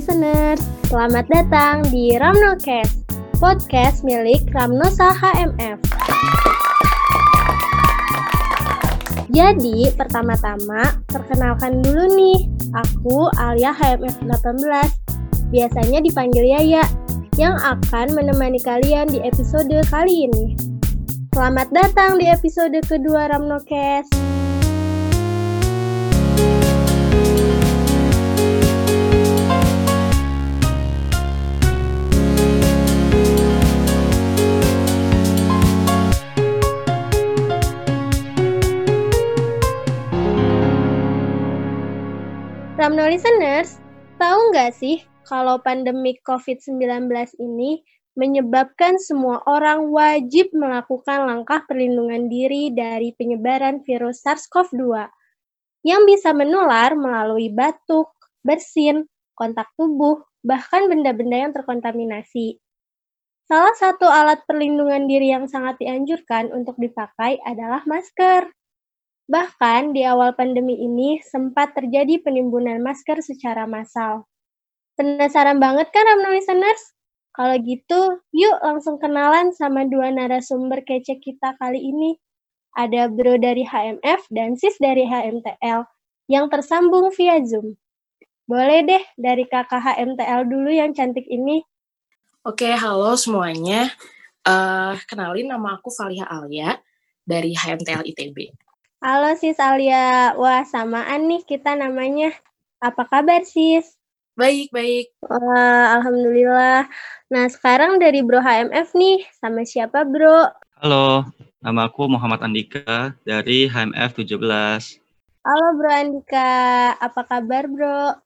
listeners, selamat datang di Ramnocast, podcast milik Ramnosa HMF. Jadi, pertama-tama, perkenalkan dulu nih, aku Alia HMF 18, biasanya dipanggil Yaya, yang akan menemani kalian di episode kali ini. Selamat datang di episode kedua Ramnocast. Ramno listeners, tahu nggak sih kalau pandemi COVID-19 ini menyebabkan semua orang wajib melakukan langkah perlindungan diri dari penyebaran virus SARS-CoV-2 yang bisa menular melalui batuk, bersin, kontak tubuh, bahkan benda-benda yang terkontaminasi. Salah satu alat perlindungan diri yang sangat dianjurkan untuk dipakai adalah masker. Bahkan di awal pandemi ini sempat terjadi penimbunan masker secara massal. Penasaran banget kan Ramno listeners? Kalau gitu, yuk langsung kenalan sama dua narasumber kece kita kali ini. Ada Bro dari HMF dan Sis dari HMTL yang tersambung via Zoom. Boleh deh dari kakak HMTL dulu yang cantik ini. Oke, halo semuanya. Uh, kenalin nama aku Valia Alia dari HMTL ITB. Halo sis Alia, wah samaan nih kita namanya. Apa kabar sis? Baik, baik. Wah, Alhamdulillah. Nah sekarang dari Bro HMF nih, sama siapa Bro? Halo, nama aku Muhammad Andika dari HMF 17. Halo Bro Andika, apa kabar Bro?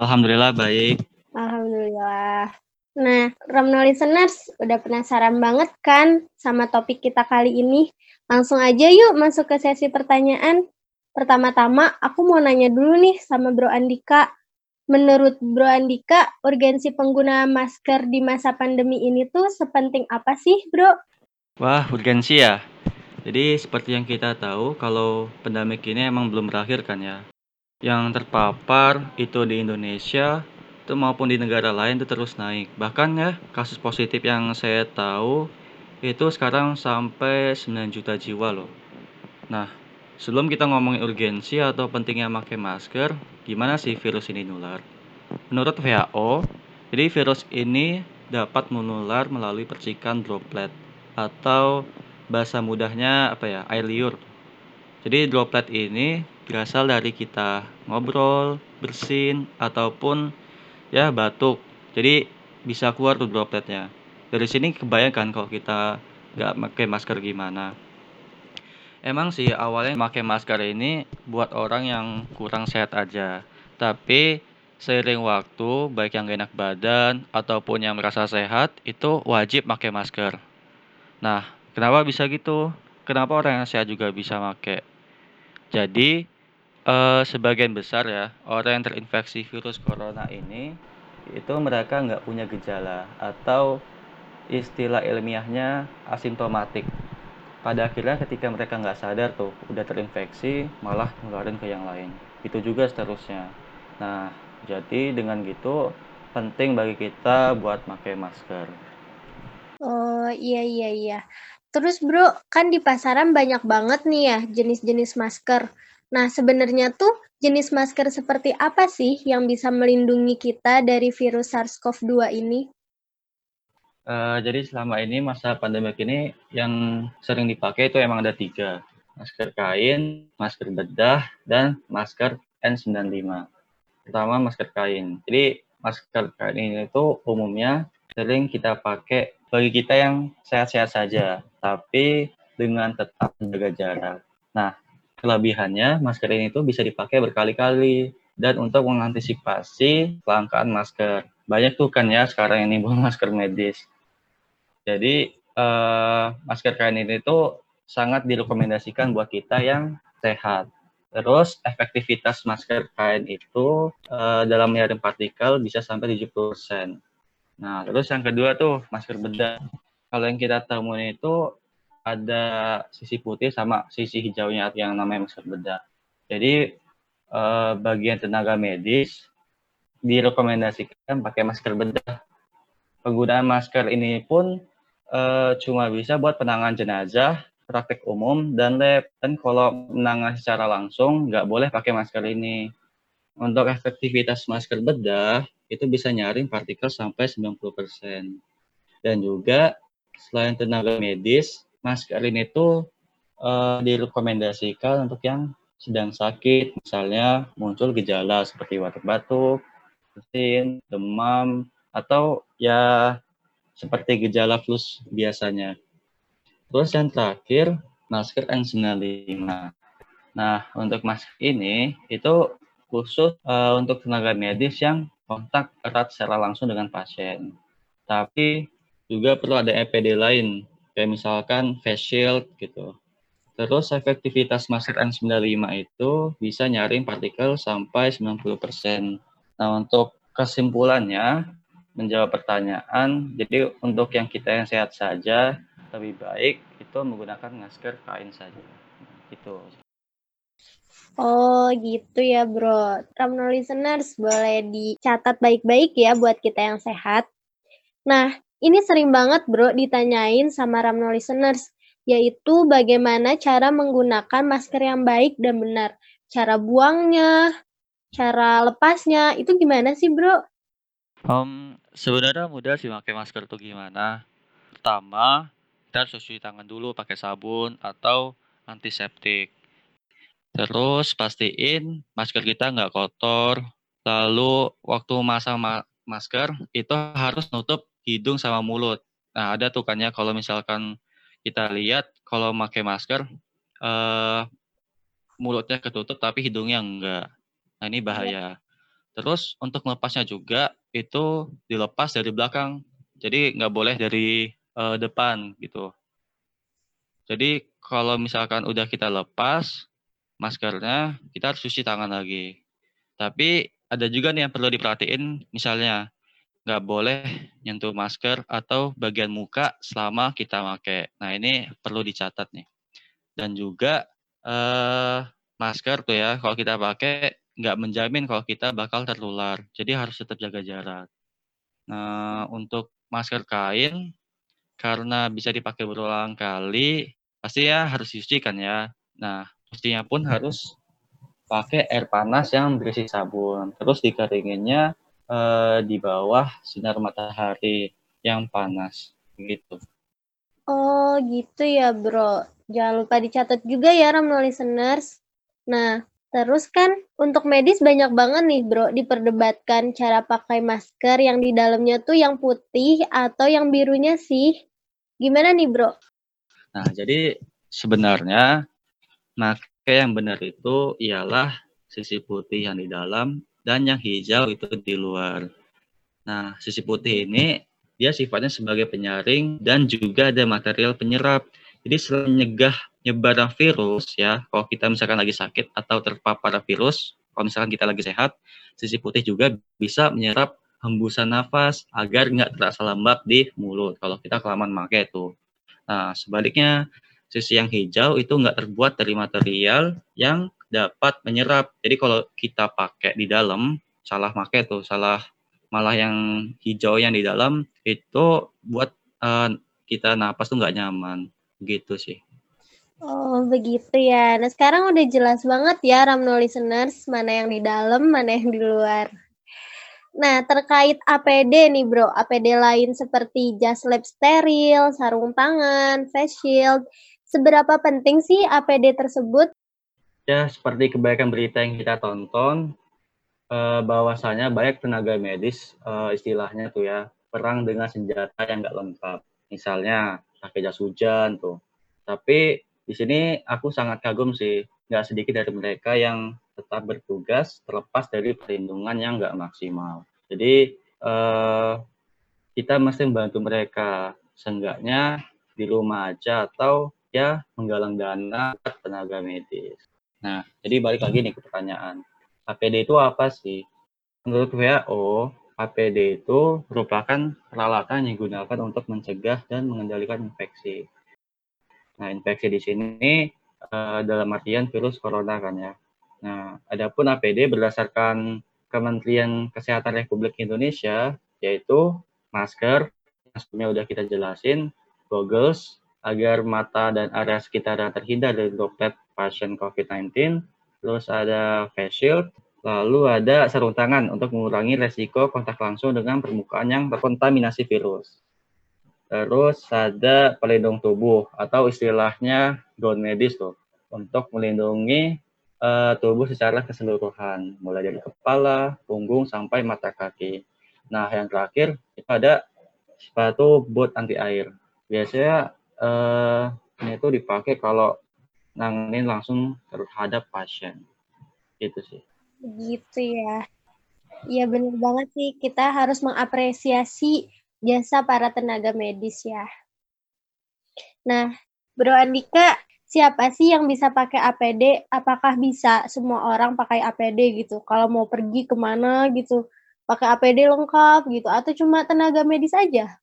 Alhamdulillah baik. Alhamdulillah. Nah, Ramno listeners, udah penasaran banget kan sama topik kita kali ini? Langsung aja yuk masuk ke sesi pertanyaan. Pertama-tama, aku mau nanya dulu nih sama Bro Andika. Menurut Bro Andika, urgensi pengguna masker di masa pandemi ini tuh sepenting apa sih, Bro? Wah, urgensi ya. Jadi seperti yang kita tahu, kalau pandemi ini emang belum berakhir kan ya. Yang terpapar itu di Indonesia itu maupun di negara lain itu terus naik. Bahkan ya kasus positif yang saya tahu itu sekarang sampai 9 juta jiwa loh. Nah, sebelum kita ngomongin urgensi atau pentingnya pakai masker, gimana sih virus ini nular? Menurut WHO, jadi virus ini dapat menular melalui percikan droplet atau bahasa mudahnya apa ya, air liur. Jadi droplet ini berasal dari kita ngobrol, bersin, ataupun ya batuk. Jadi bisa keluar tuh dropletnya dari sini kebayangkan kalau kita nggak pakai masker gimana. Emang sih awalnya pakai masker ini buat orang yang kurang sehat aja. Tapi seiring waktu, baik yang gak enak badan ataupun yang merasa sehat, itu wajib pakai masker. Nah, kenapa bisa gitu? Kenapa orang yang sehat juga bisa pakai? Jadi, eh, sebagian besar ya, orang yang terinfeksi virus corona ini, itu mereka nggak punya gejala atau istilah ilmiahnya asimptomatik. Pada akhirnya ketika mereka nggak sadar tuh udah terinfeksi malah ngeluarin ke yang lain. Itu juga seterusnya. Nah, jadi dengan gitu penting bagi kita buat pakai masker. Oh iya iya iya. Terus bro, kan di pasaran banyak banget nih ya jenis-jenis masker. Nah sebenarnya tuh jenis masker seperti apa sih yang bisa melindungi kita dari virus SARS-CoV-2 ini? Uh, jadi selama ini masa pandemi ini yang sering dipakai itu emang ada tiga. Masker kain, masker bedah, dan masker N95. Pertama masker kain. Jadi masker kain ini itu umumnya sering kita pakai bagi kita yang sehat-sehat saja, tapi dengan tetap menjaga jarak. Nah, kelebihannya masker ini itu bisa dipakai berkali-kali dan untuk mengantisipasi kelangkaan masker. Banyak tuh kan ya sekarang ini bukan masker medis. Jadi uh, masker kain ini tuh sangat direkomendasikan buat kita yang sehat. Terus efektivitas masker kain itu uh, dalam menyaring partikel bisa sampai 70%. Nah, terus yang kedua tuh masker bedah. Kalau yang kita temuin itu ada sisi putih sama sisi hijaunya yang namanya masker bedah. Jadi uh, bagian tenaga medis direkomendasikan pakai masker bedah. Penggunaan masker ini pun uh, cuma bisa buat penanganan jenazah, praktek umum, dan lab. Dan kalau menangani secara langsung, nggak boleh pakai masker ini. Untuk efektivitas masker bedah, itu bisa nyaring partikel sampai 90%. Dan juga, selain tenaga medis, masker ini tuh uh, direkomendasikan untuk yang sedang sakit, misalnya muncul gejala seperti batuk-batuk, bersin, demam, atau ya seperti gejala flu biasanya. Terus yang terakhir, masker N95. Nah, untuk masker ini itu khusus uh, untuk tenaga medis yang kontak erat secara langsung dengan pasien. Tapi juga perlu ada EPD lain, kayak misalkan face shield gitu. Terus efektivitas masker N95 itu bisa nyaring partikel sampai 90%. Nah, untuk kesimpulannya, menjawab pertanyaan, jadi untuk yang kita yang sehat saja, lebih baik itu menggunakan masker kain saja. Gitu. Oh gitu ya bro. Ramno listeners boleh dicatat baik-baik ya buat kita yang sehat. Nah ini sering banget bro ditanyain sama Ramno listeners yaitu bagaimana cara menggunakan masker yang baik dan benar. Cara buangnya, cara lepasnya, itu gimana sih bro? Um, sebenarnya mudah sih pakai masker tuh gimana. Pertama, kita harus cuci tangan dulu pakai sabun atau antiseptik. Terus pastiin masker kita nggak kotor. Lalu waktu masang ma masker itu harus nutup hidung sama mulut. Nah ada tuh kan ya kalau misalkan kita lihat kalau pakai masker uh, mulutnya ketutup tapi hidungnya enggak. Nah ini bahaya. Terus untuk melepasnya juga itu dilepas dari belakang. Jadi nggak boleh dari uh, depan gitu. Jadi kalau misalkan udah kita lepas maskernya, kita harus cuci tangan lagi. Tapi ada juga nih yang perlu diperhatiin, misalnya nggak boleh nyentuh masker atau bagian muka selama kita pakai. Nah ini perlu dicatat nih. Dan juga uh, masker tuh ya, kalau kita pakai nggak menjamin kalau kita bakal tertular. Jadi harus tetap jaga jarak. Nah, untuk masker kain, karena bisa dipakai berulang kali, pasti ya harus dicuci kan ya. Nah, pastinya pun harus pakai air panas yang berisi sabun. Terus dikeringinnya eh, di bawah sinar matahari yang panas gitu. Oh gitu ya bro. Jangan lupa dicatat juga ya Ramno listeners. Nah, Terus kan untuk medis banyak banget nih bro diperdebatkan cara pakai masker yang di dalamnya tuh yang putih atau yang birunya sih. Gimana nih bro? Nah jadi sebenarnya pakai yang benar itu ialah sisi putih yang di dalam dan yang hijau itu di luar. Nah sisi putih ini dia sifatnya sebagai penyaring dan juga ada material penyerap. Jadi selain menyegah nyebaran virus ya, kalau kita misalkan lagi sakit atau terpapar virus, kalau misalkan kita lagi sehat, sisi putih juga bisa menyerap hembusan nafas agar nggak terasa lembab di mulut kalau kita kelamaan pakai itu. Nah, sebaliknya sisi yang hijau itu nggak terbuat dari material yang dapat menyerap. Jadi kalau kita pakai di dalam, salah pakai tuh, salah malah yang hijau yang di dalam itu buat uh, kita napas tuh nggak nyaman gitu sih. Oh, begitu ya. Nah, sekarang udah jelas banget ya Ramno listeners, mana yang di dalam, mana yang di luar. Nah, terkait APD nih bro, APD lain seperti jas lab steril, sarung tangan, face shield, seberapa penting sih APD tersebut? Ya, seperti kebaikan berita yang kita tonton, eh, bahwasanya banyak tenaga medis, eh, istilahnya tuh ya, perang dengan senjata yang nggak lengkap. Misalnya, pakai jas hujan tuh. Tapi di sini aku sangat kagum sih, nggak sedikit dari mereka yang tetap bertugas terlepas dari perlindungan yang nggak maksimal. Jadi eh, kita mesti membantu mereka, seenggaknya di rumah aja atau ya menggalang dana tenaga medis. Nah, jadi balik lagi nih ke pertanyaan. APD itu apa sih? Menurut WHO, APD itu merupakan peralatan yang digunakan untuk mencegah dan mengendalikan infeksi. Nah, infeksi di sini uh, dalam artian virus corona kan ya. Nah, adapun APD berdasarkan Kementerian Kesehatan Republik Indonesia, yaitu masker, sebelumnya udah kita jelasin, goggles, agar mata dan area sekitar terhindar dari droplet pasien COVID-19, terus ada face shield, lalu ada sarung tangan untuk mengurangi resiko kontak langsung dengan permukaan yang terkontaminasi virus. Terus ada pelindung tubuh atau istilahnya gaun medis tuh untuk melindungi uh, tubuh secara keseluruhan, mulai dari kepala, punggung sampai mata kaki. Nah, yang terakhir itu ada sepatu boot anti air. Biasanya uh, ini tuh dipakai kalau nanganin langsung terhadap pasien. Gitu sih. Gitu ya. Iya benar banget sih, kita harus mengapresiasi jasa para tenaga medis ya. Nah, Bro Andika, siapa sih yang bisa pakai APD? Apakah bisa semua orang pakai APD gitu? Kalau mau pergi ke mana gitu, pakai APD lengkap gitu? Atau cuma tenaga medis aja?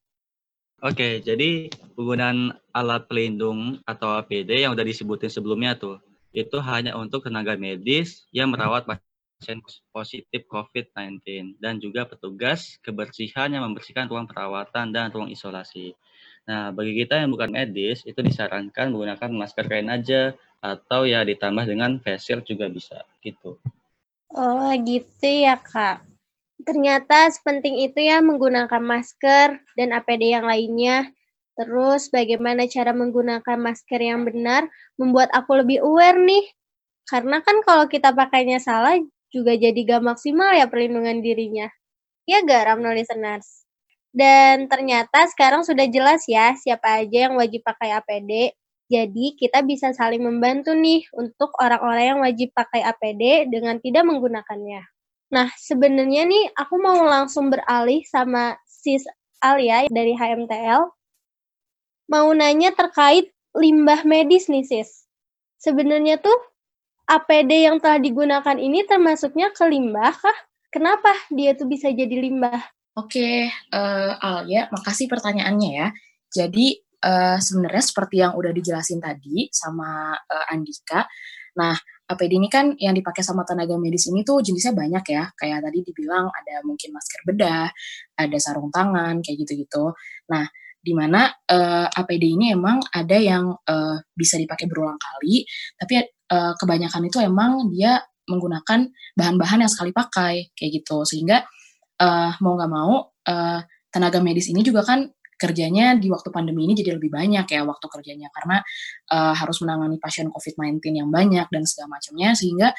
Oke, jadi penggunaan alat pelindung atau APD yang udah disebutin sebelumnya tuh, itu hanya untuk tenaga medis yang merawat pasien positif COVID-19 dan juga petugas kebersihan yang membersihkan ruang perawatan dan ruang isolasi. Nah, bagi kita yang bukan medis, itu disarankan menggunakan masker kain aja atau ya ditambah dengan face shield juga bisa gitu. Oh, gitu ya, Kak. Ternyata sepenting itu ya menggunakan masker dan APD yang lainnya. Terus bagaimana cara menggunakan masker yang benar membuat aku lebih aware nih. Karena kan kalau kita pakainya salah juga jadi gak maksimal ya perlindungan dirinya. Ya gak Ramno listeners? Dan ternyata sekarang sudah jelas ya siapa aja yang wajib pakai APD. Jadi kita bisa saling membantu nih untuk orang-orang yang wajib pakai APD dengan tidak menggunakannya. Nah, sebenarnya nih aku mau langsung beralih sama Sis Alia dari HMTL. Mau nanya terkait limbah medis nih, Sis. Sebenarnya tuh APD yang telah digunakan ini termasuknya ke limbah kah? Kenapa dia tuh bisa jadi limbah? Oke, uh, Alia, makasih pertanyaannya ya. Jadi uh, sebenarnya seperti yang udah dijelasin tadi sama uh, Andika, nah APD ini kan yang dipakai sama tenaga medis ini tuh jenisnya banyak ya. Kayak tadi dibilang ada mungkin masker bedah, ada sarung tangan, kayak gitu-gitu. Nah, di mana uh, APD ini emang ada yang uh, bisa dipakai berulang kali, tapi uh, kebanyakan itu emang dia menggunakan bahan-bahan yang sekali pakai, kayak gitu. Sehingga uh, mau nggak mau, uh, tenaga medis ini juga kan kerjanya di waktu pandemi ini jadi lebih banyak ya waktu kerjanya karena uh, harus menangani pasien COVID-19 yang banyak dan segala macamnya sehingga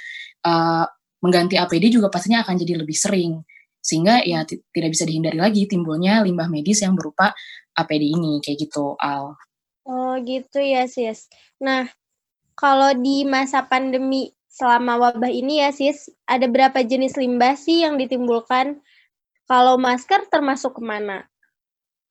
uh, mengganti APD juga pastinya akan jadi lebih sering sehingga ya tidak bisa dihindari lagi timbulnya limbah medis yang berupa APD ini kayak gitu Al. Oh gitu ya sis. Nah kalau di masa pandemi selama wabah ini ya sis ada berapa jenis limbah sih yang ditimbulkan? Kalau masker termasuk ke mana?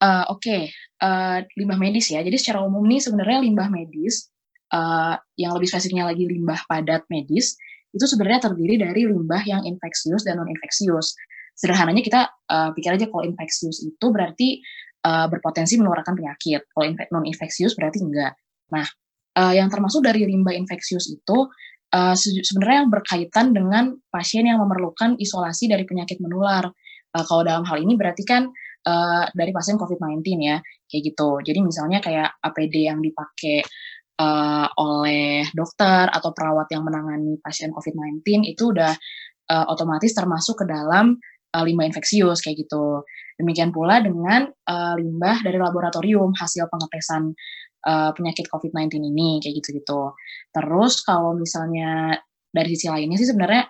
Uh, Oke, okay. uh, eh, limbah medis ya. Jadi secara umum nih sebenarnya limbah medis uh, yang lebih spesifiknya lagi limbah padat medis itu sebenarnya terdiri dari limbah yang infeksius dan non infeksius. Sederhananya kita uh, pikir aja kalau infeksius itu berarti uh, berpotensi menularkan penyakit. Kalau non infeksius berarti enggak. Nah, uh, yang termasuk dari limbah infeksius itu uh, sebenarnya yang berkaitan dengan pasien yang memerlukan isolasi dari penyakit menular. Uh, kalau dalam hal ini berarti kan uh, dari pasien COVID-19 ya, kayak gitu. Jadi misalnya kayak APD yang dipakai uh, oleh dokter atau perawat yang menangani pasien COVID-19 itu udah uh, otomatis termasuk ke dalam uh, limbah infeksius kayak gitu. Demikian pula dengan uh, limbah dari laboratorium hasil pengetesan uh, penyakit COVID-19 ini kayak gitu-gitu. Terus kalau misalnya dari sisi lainnya sih sebenarnya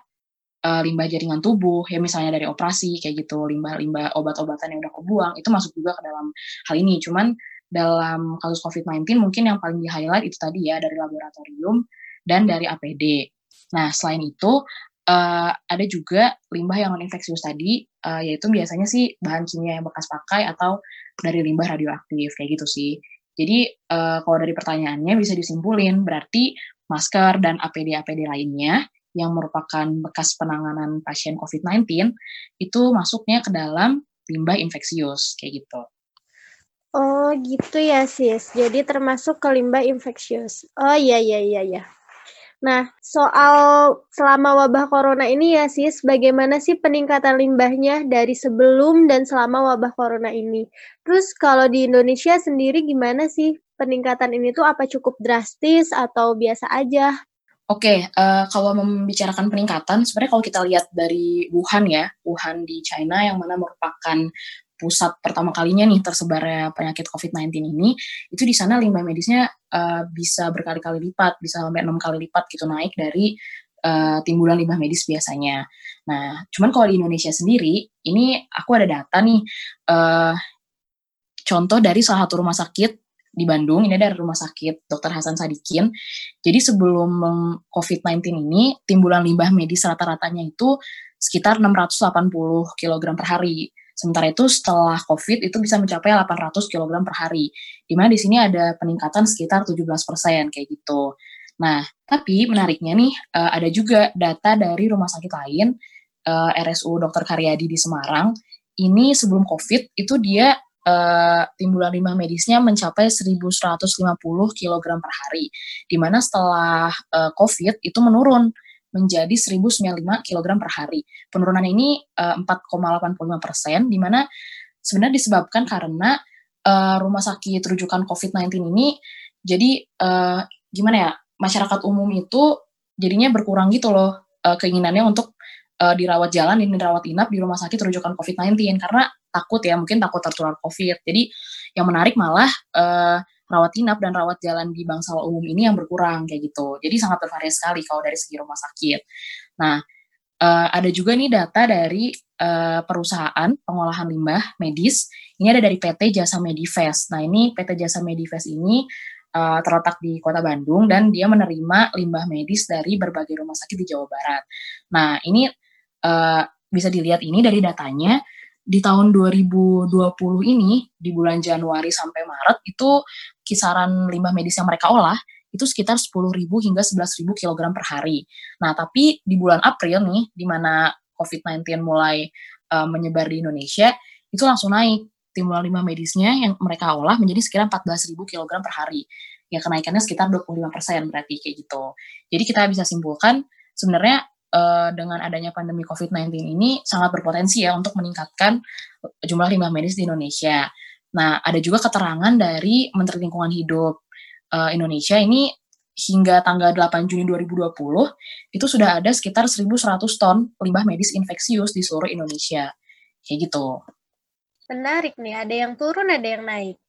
uh, limbah jaringan tubuh ya misalnya dari operasi kayak gitu limbah-limbah obat-obatan yang udah kebuang itu masuk juga ke dalam hal ini cuman dalam kasus COVID-19 mungkin yang paling di-highlight itu tadi ya dari laboratorium dan dari APD. Nah, selain itu uh, ada juga limbah yang non-infeksius tadi, uh, yaitu biasanya sih bahan kimia yang bekas pakai atau dari limbah radioaktif, kayak gitu sih. Jadi, uh, kalau dari pertanyaannya bisa disimpulin, berarti masker dan APD-APD lainnya yang merupakan bekas penanganan pasien COVID-19 itu masuknya ke dalam limbah infeksius kayak gitu. Oh gitu ya sis. Jadi termasuk ke limbah infeksius. Oh iya iya iya iya. Nah, soal selama wabah corona ini ya sis, bagaimana sih peningkatan limbahnya dari sebelum dan selama wabah corona ini? Terus kalau di Indonesia sendiri gimana sih peningkatan ini tuh apa cukup drastis atau biasa aja? Oke, uh, kalau membicarakan peningkatan, sebenarnya kalau kita lihat dari Wuhan ya, Wuhan di China yang mana merupakan pusat pertama kalinya nih tersebarnya penyakit COVID-19 ini, itu di sana limbah medisnya uh, bisa berkali-kali lipat, bisa sampai enam kali lipat gitu naik dari uh, timbulan limbah medis biasanya. Nah, cuman kalau di Indonesia sendiri, ini aku ada data nih, uh, contoh dari salah satu rumah sakit di Bandung, ini ada rumah sakit Dr. Hasan Sadikin. Jadi sebelum COVID-19 ini, timbulan limbah medis rata-ratanya itu sekitar 680 kg per hari. Sementara itu setelah COVID itu bisa mencapai 800 kg per hari. Di mana di sini ada peningkatan sekitar 17% kayak gitu. Nah, tapi menariknya nih uh, ada juga data dari rumah sakit lain eh, RSU Dr. Karyadi di Semarang. Ini sebelum COVID itu dia uh, timbulan limbah medisnya mencapai 1150 kg per hari. Di mana setelah uh, COVID itu menurun menjadi 1095 kg per hari. Penurunan ini uh, 4,85 persen, di mana sebenarnya disebabkan karena uh, rumah sakit rujukan COVID-19 ini jadi uh, gimana ya masyarakat umum itu jadinya berkurang gitu loh uh, keinginannya untuk dirawat jalan dan dirawat inap di rumah sakit rujukan COVID-19 karena takut ya mungkin takut tertular COVID. Jadi yang menarik malah uh, rawat inap dan rawat jalan di bangsal umum ini yang berkurang kayak gitu. Jadi sangat bervariasi sekali kalau dari segi rumah sakit. Nah, uh, ada juga nih data dari uh, perusahaan pengolahan limbah medis. Ini ada dari PT Jasa Medivest. Nah, ini PT Jasa Medivest ini uh, terletak di Kota Bandung dan dia menerima limbah medis dari berbagai rumah sakit di Jawa Barat. Nah, ini uh, bisa dilihat ini dari datanya di tahun 2020 ini di bulan Januari sampai Maret itu kisaran limbah medis yang mereka olah itu sekitar 10.000 hingga 11.000 kg per hari. Nah, tapi di bulan April nih, di mana COVID-19 mulai uh, menyebar di Indonesia, itu langsung naik timbulan limbah medisnya yang mereka olah menjadi sekitar 14.000 kg per hari. Ya, kenaikannya sekitar 25% berarti kayak gitu. Jadi kita bisa simpulkan sebenarnya uh, dengan adanya pandemi COVID-19 ini sangat berpotensi ya untuk meningkatkan jumlah limbah medis di Indonesia. Nah, ada juga keterangan dari Menteri Lingkungan Hidup uh, Indonesia ini hingga tanggal 8 Juni 2020 itu sudah ada sekitar 1.100 ton limbah medis infeksius di seluruh Indonesia. Kayak gitu. Menarik nih, ada yang turun, ada yang naik.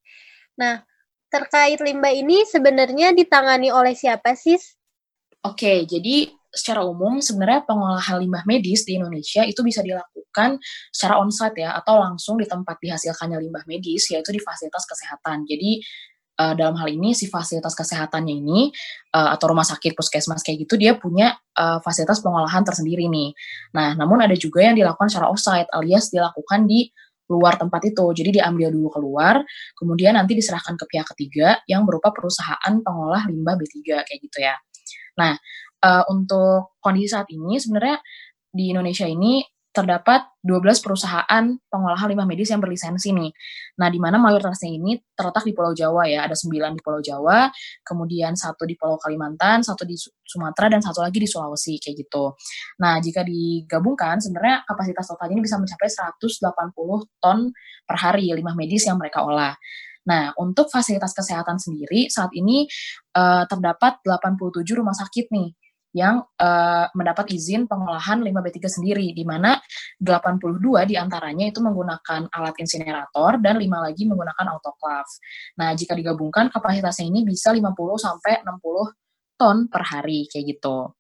Nah, terkait limbah ini sebenarnya ditangani oleh siapa sih? Oke, jadi secara umum sebenarnya pengolahan limbah medis di Indonesia itu bisa dilakukan secara onsite ya atau langsung di tempat dihasilkannya limbah medis yaitu di fasilitas kesehatan. Jadi uh, dalam hal ini si fasilitas kesehatannya ini uh, atau rumah sakit puskesmas kayak gitu dia punya uh, fasilitas pengolahan tersendiri nih. Nah, namun ada juga yang dilakukan secara offsite alias dilakukan di luar tempat itu. Jadi diambil dulu keluar, kemudian nanti diserahkan ke pihak ketiga yang berupa perusahaan pengolah limbah B3 kayak gitu ya. Nah, uh, untuk kondisi saat ini sebenarnya di Indonesia ini terdapat 12 perusahaan pengolahan limbah medis yang berlisensi nih. Nah, di mana mayoritasnya ini terletak di Pulau Jawa ya. Ada 9 di Pulau Jawa, kemudian satu di Pulau Kalimantan, satu di Sumatera, dan satu lagi di Sulawesi, kayak gitu. Nah, jika digabungkan, sebenarnya kapasitas totalnya ini bisa mencapai 180 ton per hari limbah medis yang mereka olah. Nah, untuk fasilitas kesehatan sendiri, saat ini uh, terdapat 87 rumah sakit nih yang uh, mendapat izin pengolahan limbah B3 sendiri, di mana 82 di antaranya itu menggunakan alat insinerator dan 5 lagi menggunakan autoclave. Nah, jika digabungkan kapasitasnya ini bisa 50 sampai 60 ton per hari kayak gitu.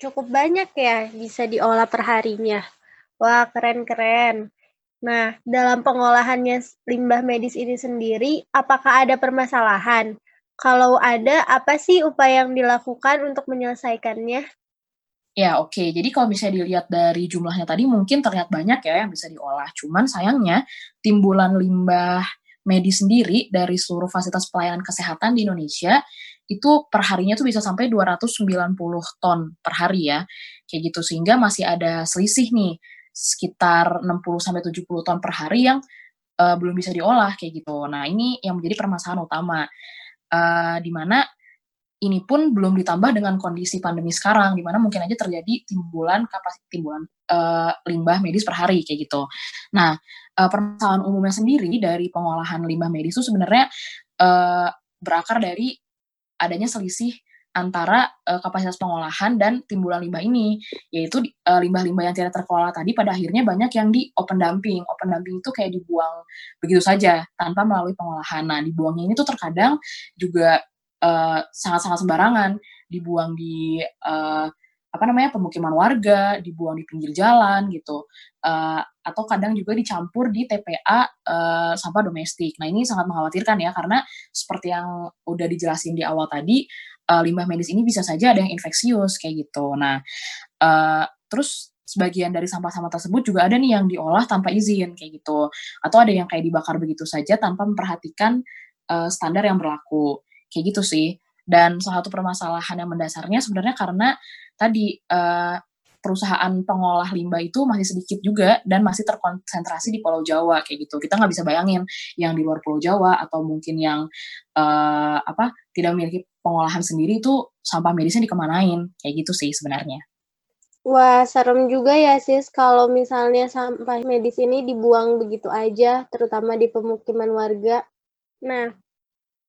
Cukup banyak ya bisa diolah per harinya. Wah, keren-keren. Nah, dalam pengolahannya limbah medis ini sendiri, apakah ada permasalahan? Kalau ada, apa sih upaya yang dilakukan untuk menyelesaikannya? Ya, oke. Okay. Jadi kalau bisa dilihat dari jumlahnya tadi mungkin terlihat banyak ya yang bisa diolah. Cuman sayangnya timbulan limbah medis sendiri dari seluruh fasilitas pelayanan kesehatan di Indonesia itu perharinya tuh bisa sampai 290 ton per hari ya. Kayak gitu sehingga masih ada selisih nih sekitar 60 sampai 70 ton per hari yang uh, belum bisa diolah kayak gitu. Nah, ini yang menjadi permasalahan utama uh, di mana ini pun belum ditambah dengan kondisi pandemi sekarang, di mana mungkin aja terjadi timbulan kapasitas timbulan uh, limbah medis per hari kayak gitu. Nah, uh, permasalahan umumnya sendiri dari pengolahan limbah medis itu sebenarnya uh, berakar dari adanya selisih antara uh, kapasitas pengolahan dan timbulan limbah ini, yaitu uh, limbah-limbah yang tidak terkelola tadi pada akhirnya banyak yang di open dumping. Open dumping itu kayak dibuang begitu saja tanpa melalui pengolahan. Nah, dibuangnya ini tuh terkadang juga sangat-sangat uh, sembarangan, dibuang di uh, apa namanya pemukiman warga, dibuang di pinggir jalan gitu, uh, atau kadang juga dicampur di TPA uh, sampah domestik. Nah ini sangat mengkhawatirkan ya karena seperti yang udah dijelasin di awal tadi uh, limbah medis ini bisa saja ada yang infeksius kayak gitu. Nah, uh, terus sebagian dari sampah-sampah tersebut juga ada nih yang diolah tanpa izin kayak gitu, atau ada yang kayak dibakar begitu saja tanpa memperhatikan uh, standar yang berlaku kayak gitu sih. Dan salah satu permasalahan yang mendasarnya sebenarnya karena tadi uh, perusahaan pengolah limbah itu masih sedikit juga dan masih terkonsentrasi di Pulau Jawa kayak gitu. Kita nggak bisa bayangin yang di luar Pulau Jawa atau mungkin yang uh, apa tidak memiliki pengolahan sendiri itu sampah medisnya dikemanain kayak gitu sih sebenarnya. Wah, serem juga ya sis kalau misalnya sampah medis ini dibuang begitu aja, terutama di pemukiman warga. Nah,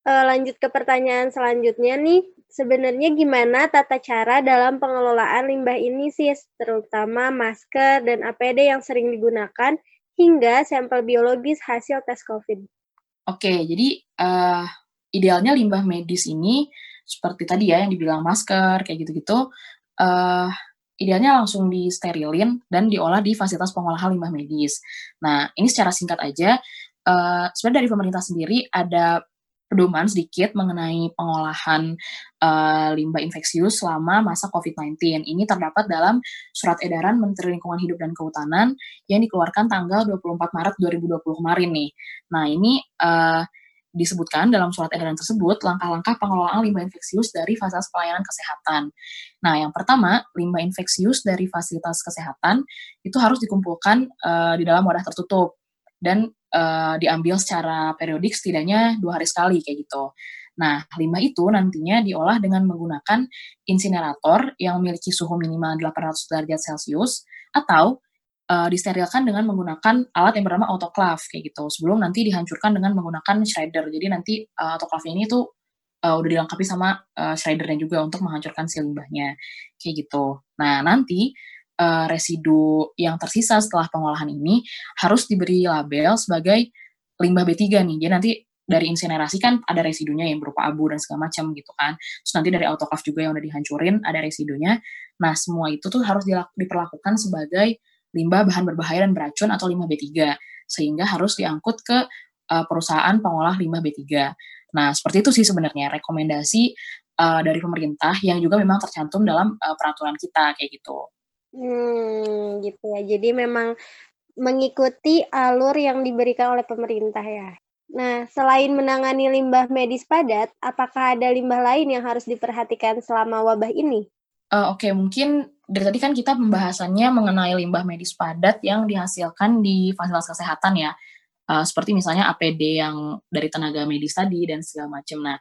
uh, lanjut ke pertanyaan selanjutnya nih sebenarnya gimana tata cara dalam pengelolaan limbah ini sih, terutama masker dan APD yang sering digunakan hingga sampel biologis hasil tes COVID? Oke, jadi uh, idealnya limbah medis ini seperti tadi ya yang dibilang masker kayak gitu-gitu, uh, idealnya langsung disterilin dan diolah di fasilitas pengolahan limbah medis. Nah, ini secara singkat aja, uh, sebenarnya dari pemerintah sendiri ada pedoman sedikit mengenai pengolahan uh, limbah infeksius selama masa COVID-19. Ini terdapat dalam Surat Edaran Menteri Lingkungan Hidup dan Kehutanan yang dikeluarkan tanggal 24 Maret 2020 kemarin nih. Nah, ini uh, disebutkan dalam surat edaran tersebut langkah-langkah pengelolaan limbah infeksius dari fasilitas pelayanan kesehatan. Nah, yang pertama, limbah infeksius dari fasilitas kesehatan itu harus dikumpulkan uh, di dalam wadah tertutup dan uh, diambil secara periodik setidaknya dua hari sekali kayak gitu. Nah, limbah itu nantinya diolah dengan menggunakan insinerator yang memiliki suhu minimal 800 derajat Celcius atau uh, disterilkan dengan menggunakan alat yang bernama autoclave kayak gitu. Sebelum nanti dihancurkan dengan menggunakan shredder. Jadi nanti uh, autoclave ini tuh uh, udah dilengkapi sama uh, shreddernya juga untuk menghancurkan si limbahnya kayak gitu. Nah, nanti uh, residu yang tersisa setelah pengolahan ini harus diberi label sebagai limbah B3 nih. Jadi nanti dari insinerasi kan ada residunya yang berupa abu dan segala macam gitu kan. Terus nanti dari autoclave juga yang udah dihancurin ada residunya. Nah, semua itu tuh harus diperlakukan sebagai limbah bahan berbahaya dan beracun atau limbah B3 sehingga harus diangkut ke uh, perusahaan pengolah limbah B3. Nah, seperti itu sih sebenarnya rekomendasi uh, dari pemerintah yang juga memang tercantum dalam uh, peraturan kita kayak gitu. Hmm, gitu ya. Jadi memang mengikuti alur yang diberikan oleh pemerintah ya. Nah, selain menangani limbah medis padat, apakah ada limbah lain yang harus diperhatikan selama wabah ini? Uh, Oke, mungkin dari tadi kan kita pembahasannya mengenai limbah medis padat yang dihasilkan di fasilitas kesehatan ya. Uh, seperti misalnya APD yang dari tenaga medis tadi dan segala macam. Nah,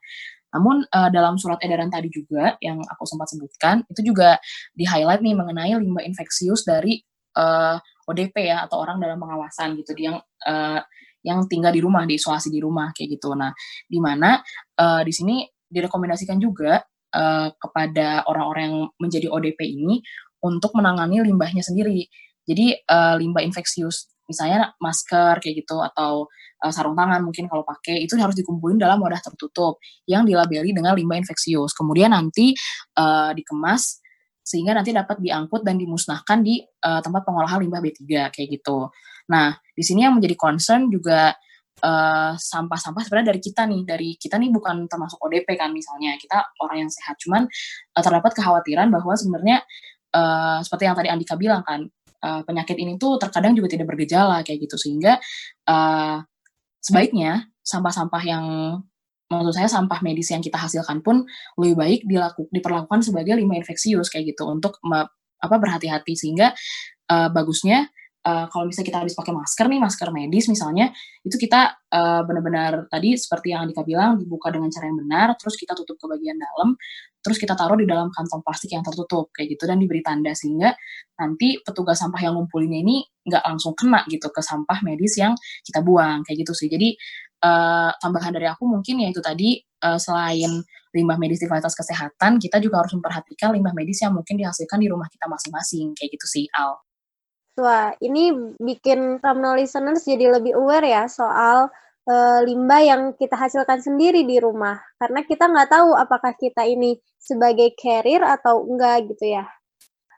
namun uh, dalam surat edaran tadi juga yang aku sempat sebutkan itu juga di highlight nih mengenai limbah infeksius dari uh, eh, ODP ya atau orang dalam pengawasan gitu yang uh, yang tinggal di rumah diisolasi di rumah kayak gitu. Nah, di mana uh, di sini direkomendasikan juga uh, kepada orang-orang yang menjadi ODP ini untuk menangani limbahnya sendiri. Jadi uh, limbah infeksius misalnya masker kayak gitu atau uh, sarung tangan mungkin kalau pakai itu harus dikumpulin dalam wadah tertutup yang dilabeli dengan limbah infeksius. Kemudian nanti uh, dikemas sehingga nanti dapat diangkut dan dimusnahkan di uh, tempat pengolahan limbah B3 kayak gitu. Nah, di sini yang menjadi concern juga sampah-sampah uh, sebenarnya dari kita nih, dari kita nih bukan termasuk ODP kan misalnya, kita orang yang sehat, cuman uh, terdapat kekhawatiran bahwa sebenarnya uh, seperti yang tadi Andika bilang kan, uh, penyakit ini tuh terkadang juga tidak bergejala kayak gitu. Sehingga uh, sebaiknya sampah-sampah yang menurut saya sampah medis yang kita hasilkan pun lebih baik dilaku, diperlakukan sebagai limbah infeksius kayak gitu untuk apa berhati-hati. Sehingga uh, bagusnya uh, kalau misalnya kita habis pakai masker nih, masker medis misalnya, itu kita uh, benar-benar tadi seperti yang Andika bilang dibuka dengan cara yang benar, terus kita tutup ke bagian dalam, terus kita taruh di dalam kantong plastik yang tertutup kayak gitu dan diberi tanda sehingga nanti petugas sampah yang ngumpulinnya ini nggak langsung kena gitu ke sampah medis yang kita buang kayak gitu sih. Jadi uh, tambahan dari aku mungkin ya itu tadi uh, selain limbah medis di fasilitas kesehatan, kita juga harus memperhatikan limbah medis yang mungkin dihasilkan di rumah kita masing-masing kayak gitu sih Al. Wah, ini bikin Ramno listeners jadi lebih aware ya soal uh, limbah yang kita hasilkan sendiri di rumah. Karena kita nggak tahu apakah kita ini sebagai carrier atau enggak gitu ya.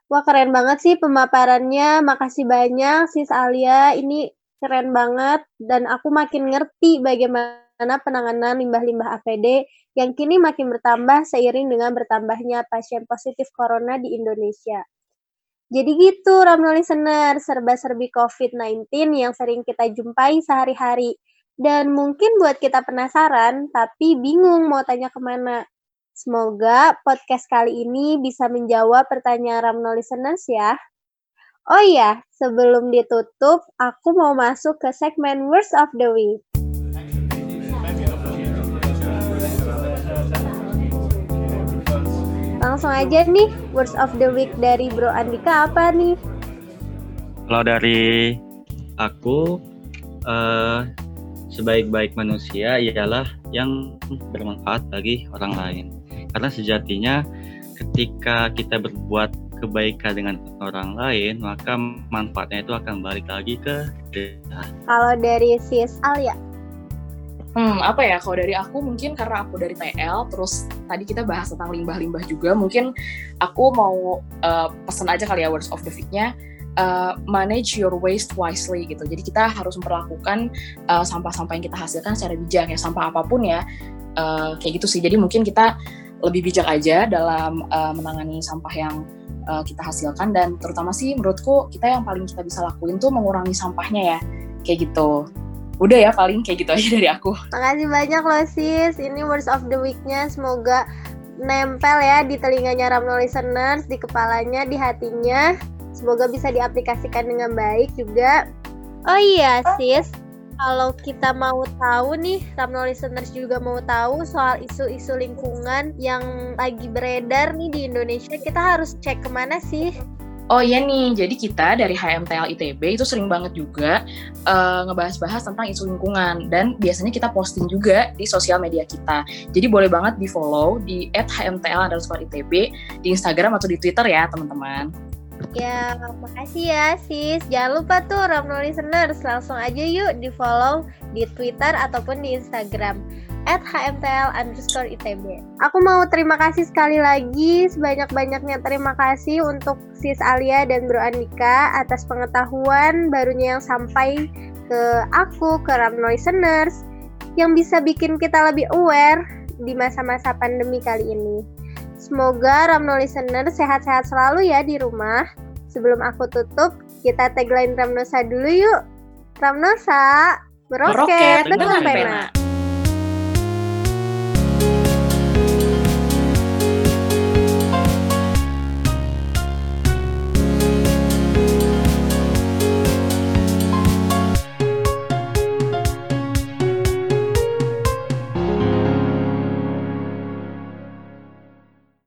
Wah, keren banget sih pemaparannya. Makasih banyak Sis Alia. Ini keren banget dan aku makin ngerti bagaimana penanganan limbah-limbah APD yang kini makin bertambah seiring dengan bertambahnya pasien positif corona di Indonesia. Jadi gitu, Ramno Listener, serba-serbi COVID-19 yang sering kita jumpai sehari-hari. Dan mungkin buat kita penasaran, tapi bingung mau tanya ke mana. Semoga podcast kali ini bisa menjawab pertanyaan Ramno Listeners ya. Oh iya, sebelum ditutup, aku mau masuk ke segmen Words of the Week. Langsung aja nih, words of the week dari Bro Andika apa nih? Kalau dari aku, uh, sebaik-baik manusia ialah yang bermanfaat bagi orang lain. Karena sejatinya ketika kita berbuat kebaikan dengan orang lain, maka manfaatnya itu akan balik lagi ke kita. Kalau dari sis Alia, Hmm, apa ya? Kalau dari aku mungkin karena aku dari TL, terus tadi kita bahas tentang limbah-limbah juga, mungkin aku mau uh, pesen aja kali ya words of the week-nya, uh, manage your waste wisely gitu. Jadi kita harus memperlakukan uh, sampah-sampah yang kita hasilkan secara bijak ya, sampah apa pun ya, uh, kayak gitu sih. Jadi mungkin kita lebih bijak aja dalam uh, menangani sampah yang uh, kita hasilkan dan terutama sih menurutku kita yang paling kita bisa lakuin tuh mengurangi sampahnya ya, kayak gitu udah ya paling kayak gitu aja dari aku. Makasih banyak loh sis. Ini words of the week-nya semoga nempel ya di telinganya Ramno listeners, di kepalanya, di hatinya. Semoga bisa diaplikasikan dengan baik juga. Oh iya sis, kalau kita mau tahu nih, Ramno listeners juga mau tahu soal isu-isu lingkungan yang lagi beredar nih di Indonesia, kita harus cek ke mana sih? Oh iya nih, jadi kita dari HMTL ITB itu sering banget juga uh, ngebahas-bahas tentang isu lingkungan dan biasanya kita posting juga di sosial media kita. Jadi boleh banget di follow di @hmtl underscore ITB di Instagram atau di Twitter ya teman-teman. Ya, makasih ya sis. Jangan lupa tuh Ramno Listeners, langsung aja yuk di follow di Twitter ataupun di Instagram at HMTL underscore ITB. Aku mau terima kasih sekali lagi, sebanyak-banyaknya terima kasih untuk Sis Alia dan Bro Andika atas pengetahuan barunya yang sampai ke aku, ke Ram Listeners, yang bisa bikin kita lebih aware di masa-masa pandemi kali ini. Semoga Ramno Listener sehat-sehat selalu ya di rumah. Sebelum aku tutup, kita tagline Ramnosa dulu yuk. Ramnosa, meroket, dengan pena.